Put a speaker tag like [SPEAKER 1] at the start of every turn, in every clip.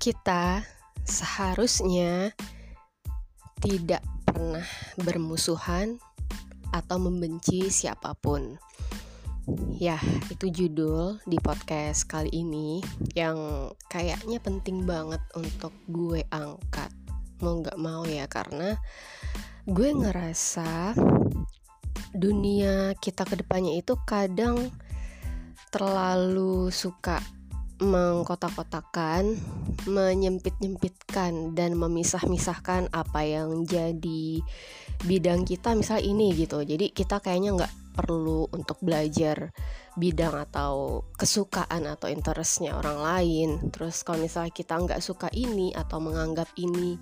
[SPEAKER 1] kita seharusnya tidak pernah bermusuhan atau membenci siapa pun. Ya, itu judul di podcast kali ini yang kayaknya penting banget untuk gue angkat. Mau gak mau ya, karena gue ngerasa dunia kita ke depannya itu kadang terlalu suka mengkotak-kotakan, menyempit-nyempitkan dan memisah-misahkan apa yang jadi bidang kita misal ini gitu. Jadi kita kayaknya nggak perlu untuk belajar bidang atau kesukaan atau interestnya orang lain. Terus kalau misalnya kita nggak suka ini atau menganggap ini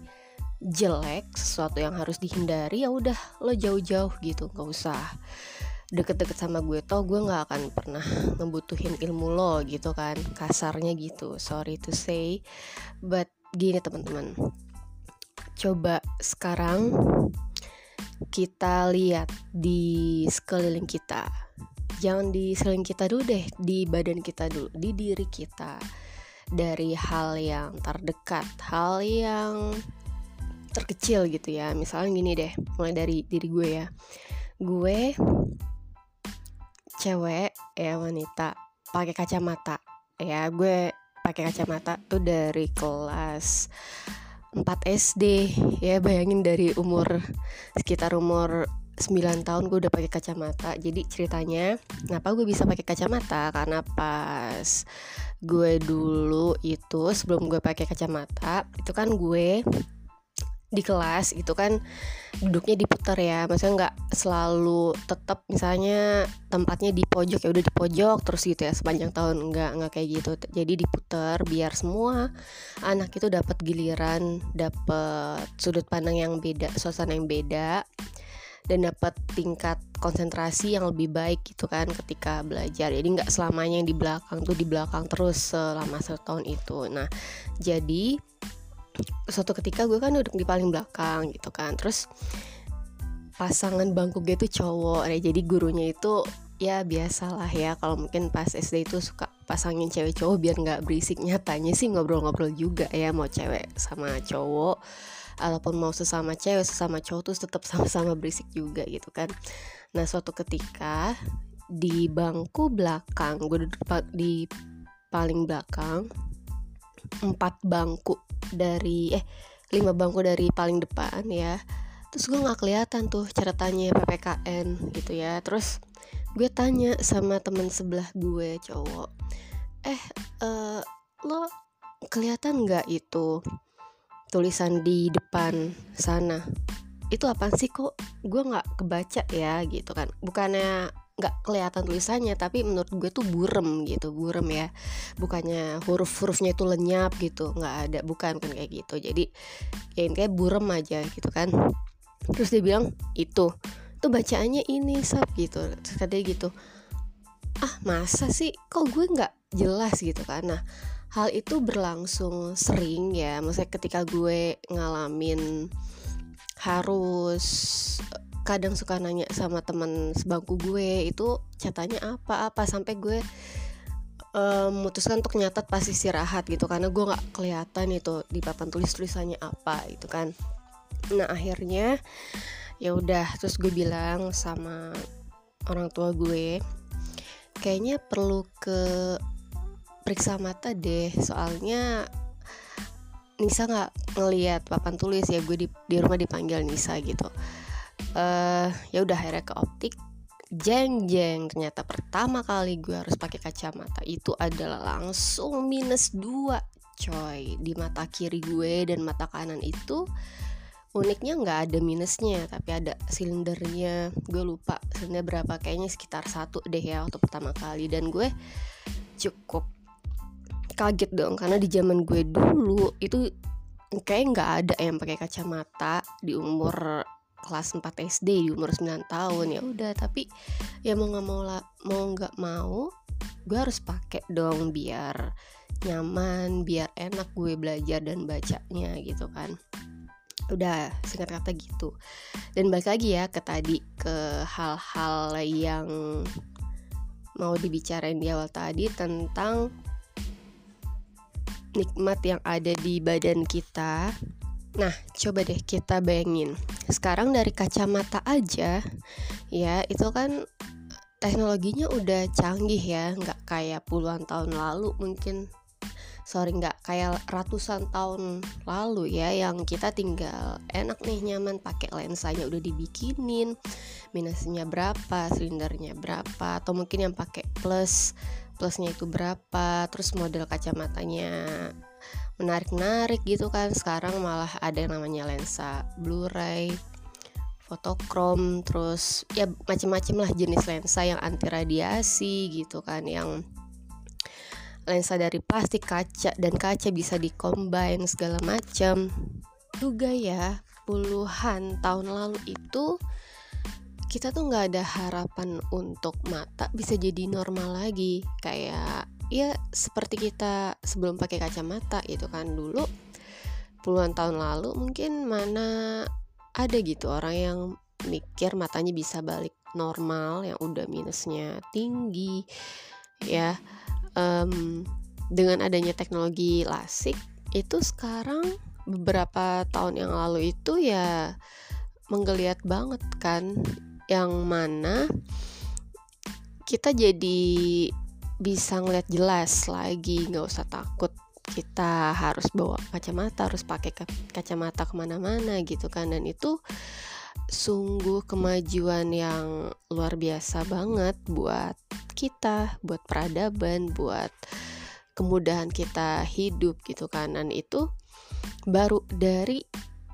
[SPEAKER 1] jelek, sesuatu yang harus dihindari ya udah lo jauh-jauh gitu, nggak usah deket-deket sama gue toh gue nggak akan pernah ngebutuhin ilmu lo gitu kan. Kasarnya gitu sorry to say. But gini teman-teman coba sekarang kita lihat di sekeliling kita. Jangan di sekeliling kita dulu deh di badan kita dulu di diri kita. Dari hal yang terdekat hal yang terkecil gitu ya. Misalnya gini deh mulai dari diri gue ya. Gue cewek ya wanita pakai kacamata. Ya gue pakai kacamata tuh dari kelas 4 SD ya bayangin dari umur sekitar umur 9 tahun gue udah pakai kacamata. Jadi ceritanya kenapa gue bisa pakai kacamata? Karena pas gue dulu itu sebelum gue pakai kacamata itu kan gue di kelas itu kan duduknya diputar ya. Maksudnya nggak selalu tetap misalnya tempatnya di pojok ya udah di pojok terus gitu ya sepanjang tahun. Nggak nggak kayak gitu. Jadi diputar biar semua anak itu dapat giliran dapat sudut pandang yang beda suasana yang beda dan dapat tingkat konsentrasi yang lebih baik gitu kan ketika belajar. Jadi nggak selamanya yang di belakang tuh di belakang terus selama satu tahun itu. Nah jadi suatu ketika gue kan duduk di paling belakang gitu kan. Terus pasangan bangku gue tuh cowok. Ya jadi gurunya itu ya biasalah ya kalau mungkin pas SD itu suka pasangin cewek cowok biar nggak berisik nyatanya sih ngobrol-ngobrol juga ya mau cewek sama cowok ataupun mau sesama cewek sesama cowok tuh tetap sama-sama berisik juga gitu kan. Nah suatu ketika di bangku belakang gue duduk di paling belakang empat bangku dari eh lima bangku dari paling depan ya. Terus gue nggak kelihatan tuh ceritanya ppkn gitu ya. Terus gue tanya sama temen sebelah gue cowok eh uh, lo kelihatan nggak itu tulisan di depan sana? Itu apa sih kok? Gue nggak kebaca ya gitu kan. Bukannya nggak kelihatan tulisannya tapi menurut gue tuh burem gitu burem ya. Bukannya huruf-hurufnya itu lenyap gitu nggak ada bukan kan kayak gitu. Jadi ya kayak burem aja gitu kan. Terus dia bilang itu tuh bacaannya ini sab gitu. Terus katanya gitu ah masa sih? Kok gue nggak jelas gitu kan? Nah hal itu berlangsung sering ya. Maksudnya ketika gue ngalamin harus kadang suka nanya sama teman sebangku gue itu catanya apa? Apa? Sampai gue um, memutuskan untuk nyatet pas istirahat gitu karena gue nggak kelihatan itu di papan tulis tulisannya apa itu kan. Nah akhirnya ya udah terus gue bilang sama orang tua gue kayaknya perlu ke periksa mata deh soalnya Nisa nggak ngelihat papan tulis ya gue di, di rumah dipanggil Nisa gitu uh, ya udah akhirnya ke optik. Jeng jeng ternyata pertama kali gue harus pakai kacamata itu adalah langsung minus dua coy. Di mata kiri gue dan mata kanan itu uniknya nggak ada minusnya tapi ada silindernya. Gue lupa silinder berapa kayaknya sekitar satu deh ya waktu pertama kali. Dan gue cukup kaget dong karena di zaman gue dulu itu kayak nggak ada yang pakai kacamata di umur kelas 4 SD di umur 9 tahun. Ya udah tapi ya mau nggak mau lah mau nggak mau gue harus pakai dong biar nyaman biar enak gue belajar dan bacanya gitu kan. Udah singkat kata gitu. Dan balik lagi ya ke tadi ke hal-hal yang mau dibicarain di awal tadi tentang nikmat yang ada di badan kita. Nah, coba deh kita bayangin. Sekarang dari kacamata aja, ya itu kan teknologinya udah canggih ya, nggak kayak puluhan tahun lalu mungkin sorry nggak kayak ratusan tahun lalu ya yang kita tinggal enak nih nyaman pakai lensanya udah dibikinin minusnya berapa silindernya berapa atau mungkin yang pakai plus plusnya itu berapa terus model kacamatanya menarik-narik gitu kan. Sekarang malah ada yang namanya lensa Blu-ray fotokrom terus ya macam-macam lah jenis lensa yang anti radiasi gitu kan yang lensa dari plastik kaca dan kaca bisa dikombin segala macam juga ya puluhan tahun lalu itu kita tuh nggak ada harapan untuk mata bisa jadi normal lagi. Kayak ya seperti kita sebelum pakai kacamata itu kan. Dulu puluhan tahun lalu mungkin mana ada gitu orang yang mikir matanya bisa balik normal yang udah minusnya tinggi ya. Um, dengan adanya teknologi lasik itu sekarang beberapa tahun yang lalu itu ya menggeliat banget kan. Yang mana kita jadi bisa ngeliat jelas lagi nggak usah takut kita harus bawa kacamata harus pakai kacamata ke mana-mana gitu kan dan itu sungguh kemajuan yang luar biasa banget buat kita, buat peradaban, buat kemudahan kita hidup gitu kan. Dan itu baru dari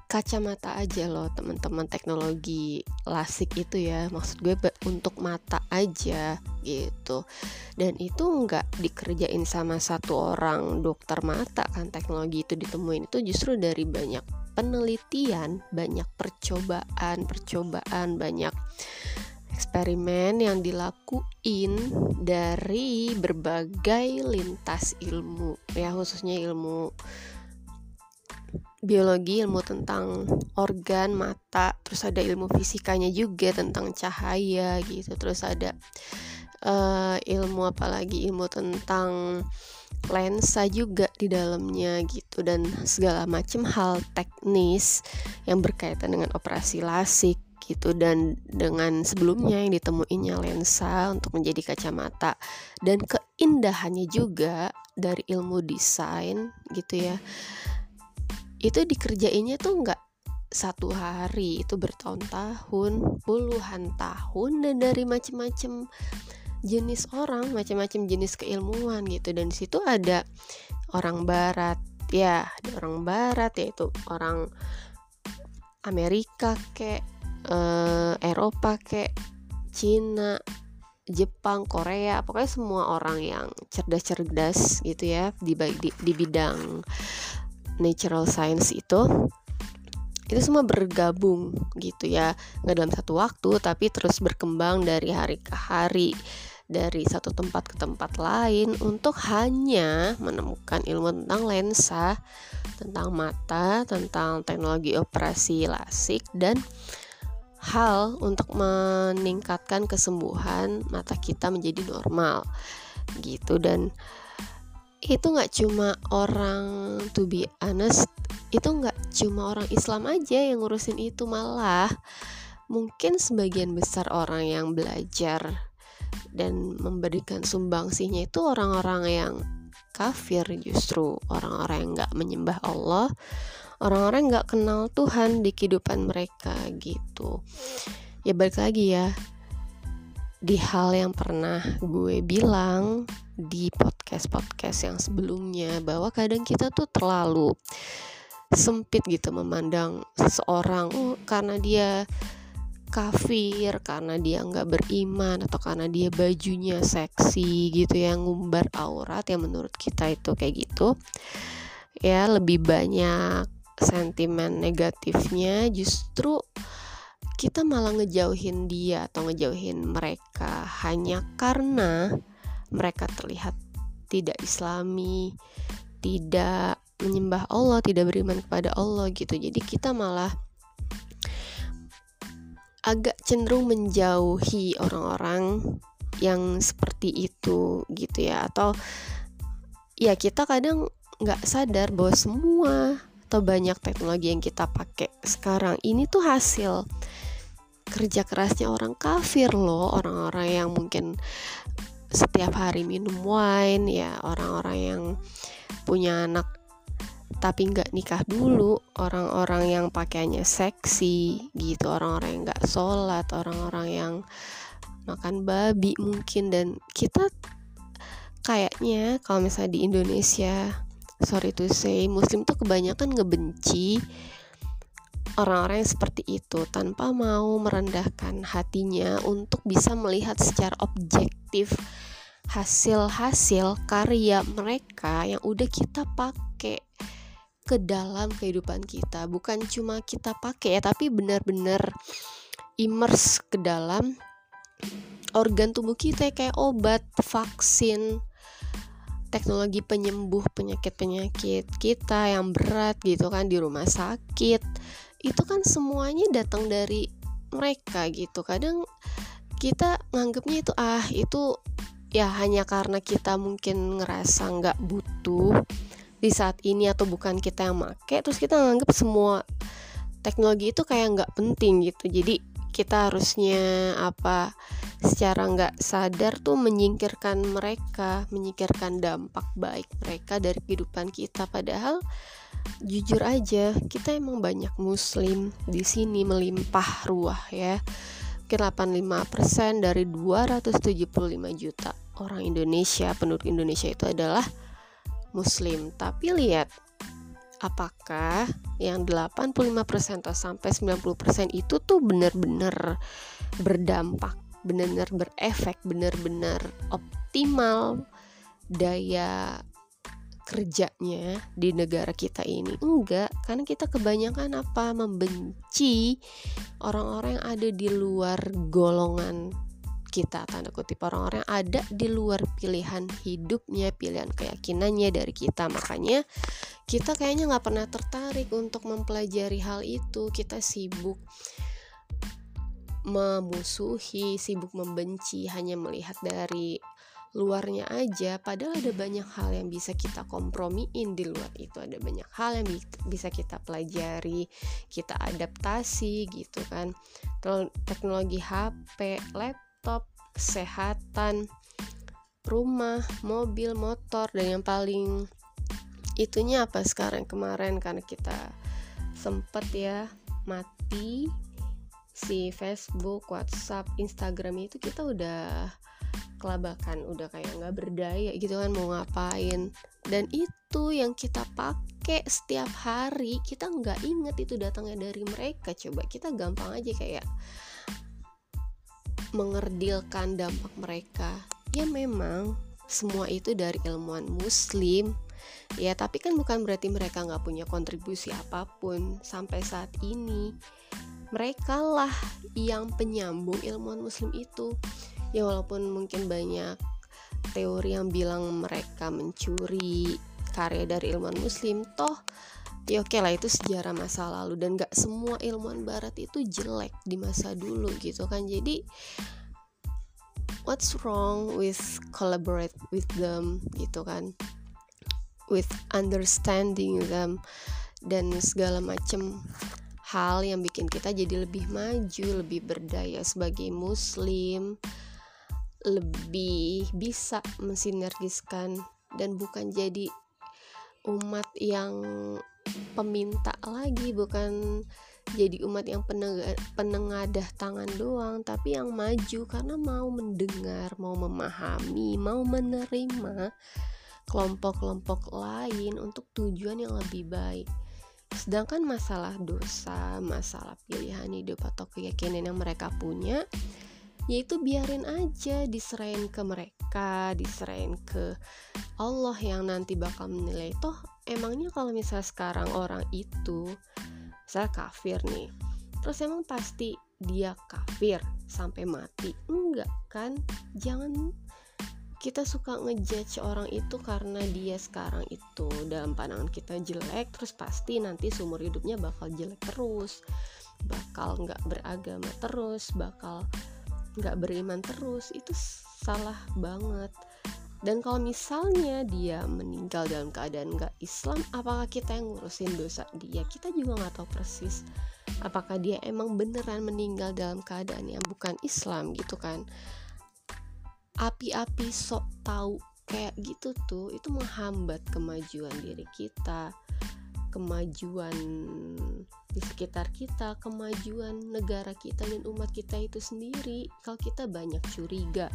[SPEAKER 1] kacamata aja loh teman-teman teknologi lasik itu ya. Maksud gue untuk mata aja gitu. Dan itu nggak dikerjain sama satu orang dokter mata kan teknologi itu ditemuin. Itu justru dari banyak penelitian banyak percobaan percobaan banyak eksperimen yang dilakuin dari berbagai lintas ilmu ya khususnya ilmu biologi ilmu tentang organ mata terus ada ilmu fisikanya juga tentang cahaya gitu. Terus ada uh, ilmu apalagi ilmu tentang lensa juga di dalamnya gitu dan segala macam hal teknis yang berkaitan dengan operasi lasik gitu dan dengan sebelumnya yang ditemuinya lensa untuk menjadi kacamata dan keindahannya juga dari ilmu desain gitu ya itu dikerjainnya tuh nggak satu hari itu bertahun-tahun puluhan tahun dan dari macam-macam jenis orang macam-macam jenis keilmuan gitu. Dan situ ada orang barat ya ada orang barat yaitu orang Amerika kek uh, Eropa kayak Cina Jepang, Korea, pokoknya semua orang yang cerdas-cerdas gitu ya di, di, di bidang natural science itu itu semua bergabung gitu ya. Nggak dalam satu waktu tapi terus berkembang dari hari ke hari dari satu tempat ke tempat lain untuk hanya menemukan ilmu tentang lensa, tentang mata, tentang teknologi operasi lasik dan hal untuk meningkatkan kesembuhan mata kita menjadi normal gitu. Dan itu nggak cuma orang to be honest itu nggak cuma orang Islam aja yang ngurusin itu malah mungkin sebagian besar orang yang belajar dan memberikan sumbangsihnya itu orang-orang yang kafir justru orang-orang yang nggak menyembah Allah orang-orang nggak kenal Tuhan di kehidupan mereka gitu. Ya balik lagi ya di hal yang pernah gue bilang di podcast-podcast yang sebelumnya bahwa kadang kita tuh terlalu sempit gitu memandang seseorang oh, karena dia kafir karena dia nggak beriman atau karena dia bajunya seksi gitu yang ngumbar aurat yang menurut kita itu kayak gitu. Ya lebih banyak sentimen negatifnya justru kita malah ngejauhin dia atau ngejauhin mereka hanya karena mereka terlihat tidak islami, tidak menyembah Allah, tidak beriman kepada Allah gitu. Jadi kita malah agak cenderung menjauhi orang-orang yang seperti itu gitu ya atau ya kita kadang nggak sadar bahwa semua atau banyak teknologi yang kita pakai sekarang ini tuh hasil kerja kerasnya orang kafir loh orang-orang yang mungkin setiap hari minum wine ya orang-orang yang punya anak tapi nggak nikah dulu orang-orang yang pakaiannya seksi gitu orang-orang yang nggak sholat orang-orang yang makan babi mungkin. Dan kita kayaknya kalau misalnya di Indonesia sorry to say muslim tuh kebanyakan ngebenci orang-orang yang seperti itu tanpa mau merendahkan hatinya untuk bisa melihat secara objektif hasil-hasil karya mereka yang udah kita pakai ke dalam kehidupan kita. Bukan cuma kita pakai ya tapi benar-benar immerse ke dalam organ tubuh kita kayak obat vaksin teknologi penyembuh penyakit-penyakit kita yang berat gitu kan di rumah sakit itu kan semuanya datang dari mereka gitu. Kadang kita nganggapnya itu ah itu ya hanya karena kita mungkin ngerasa nggak butuh di saat ini atau bukan kita yang make. Terus kita nganggap semua teknologi itu kayak nggak penting gitu. Jadi kita harusnya apa secara nggak sadar tuh menyingkirkan mereka menyingkirkan dampak baik mereka dari kehidupan kita. Padahal jujur aja kita emang banyak muslim di sini melimpah ruah ya. Mungkin 85% dari 275 juta orang Indonesia penduduk Indonesia itu adalah muslim. Tapi lihat apakah yang 85% atau sampai 90% itu tuh benar-benar berdampak benar-benar berefek benar-benar optimal daya kerjanya di negara kita ini? Enggak karena kita kebanyakan apa? Membenci orang-orang yang ada di luar golongan kita tanda kutip. Orang-orang yang ada di luar pilihan hidupnya pilihan keyakinannya dari kita. Makanya kita kayaknya nggak pernah tertarik untuk mempelajari hal itu. Kita sibuk memusuhi sibuk membenci hanya melihat dari luarnya aja padahal ada banyak hal yang bisa kita kompromiin di luar itu. Ada banyak hal yang bisa kita pelajari kita adaptasi gitu kan. Teknologi HP laptop kesehatan rumah mobil motor dan yang paling itunya apa sekarang? Kemarin karena kita sempet ya mati si Facebook, WhatsApp, Instagram itu kita udah kelabakan udah kayak nggak berdaya gitu kan mau ngapain. Dan itu yang kita pakai setiap hari kita nggak inget itu datangnya dari mereka. Coba kita gampang aja kayak mengerdilkan dampak mereka. Ya memang semua itu dari ilmuwan muslim. Ya tapi kan bukan berarti mereka nggak punya kontribusi apa pun. Sampai saat ini mereka lah yang penyambung ilmuwan muslim itu ya walaupun mungkin banyak teori yang bilang mereka mencuri karya dari ilmuwan muslim toh ya oke lah itu sejarah masa lalu. Dan gak semua ilmuwan barat itu jelek di masa dulu gitu kan. Jadi what's wrong with collaborate with them gitu kan? With understanding them dan segala macam hal yang bikin kita jadi lebih maju, lebih berdaya sebagai muslim, lebih bisa mensinergiskan dan bukan jadi umat yang peminta lagi bukan jadi umat yang penengadah tangan doang tapi yang maju. Karena mau mendengar mau memahami mau menerima kelompok-kelompok lain untuk tujuan yang lebih baik. Sedangkan masalah dosa masalah pilihan hidup atau keyakinan yang mereka punya yaitu biarin aja diserahin ke mereka diserahin ke Allah yang nanti bakal menilai. Toh emangnya kalau misal sekarang orang itu misal kafir nih terus emang pasti dia kafir sampai mati? Enggak kan? Jangan. Kita suka ngejudge orang itu karena dia sekarang itu dalam pandangan kita jelek terus pasti nanti seumur hidupnya bakal jelek terus bakal nggak beragama terus bakal nggak beriman terus itu salah banget. Dan kalau misalnya dia meninggal dalam keadaan gak Islam apakah kita yang ngurusin dosa dia? Kita juga nggak tahu persis. Apakah dia emang beneran meninggal dalam keadaan yang bukan Islam gitu kan? Api-api sok tahu kayak gitu tuh itu menghambat kemajuan diri kita kemajuan di sekitar kita, kemajuan negara kita dan umat kita itu sendiri. Kalau kita banyak curiga,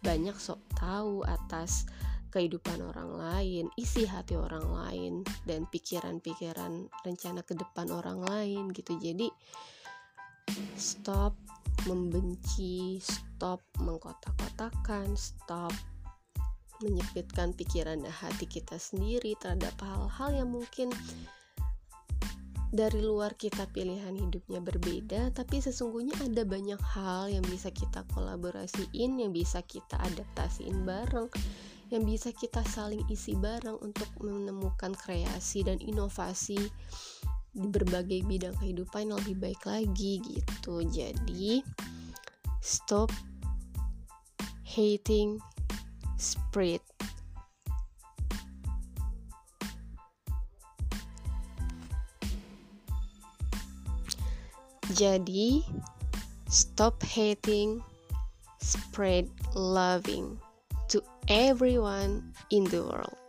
[SPEAKER 1] banyak sok tahu atas kehidupan orang lain, isi hati orang lain dan pikiran-pikiran rencana ke depan orang lain gitu. Jadi stop membenci, stop mengkotak-kotakan, stop menyepitkan pikiran dan hati kita sendiri terhadap hal-hal yang mungkin dari luar kita pilihan hidupnya berbeda tapi sesungguhnya ada banyak hal yang bisa kita kolaborasiin yang bisa kita adaptasiin bareng yang bisa kita saling isi bareng untuk menemukan kreasi dan inovasi di berbagai bidang kehidupan yang lebih baik lagi gitu. Jadi stop hating spread Jadi, stop hating, spread loving to everyone in the world.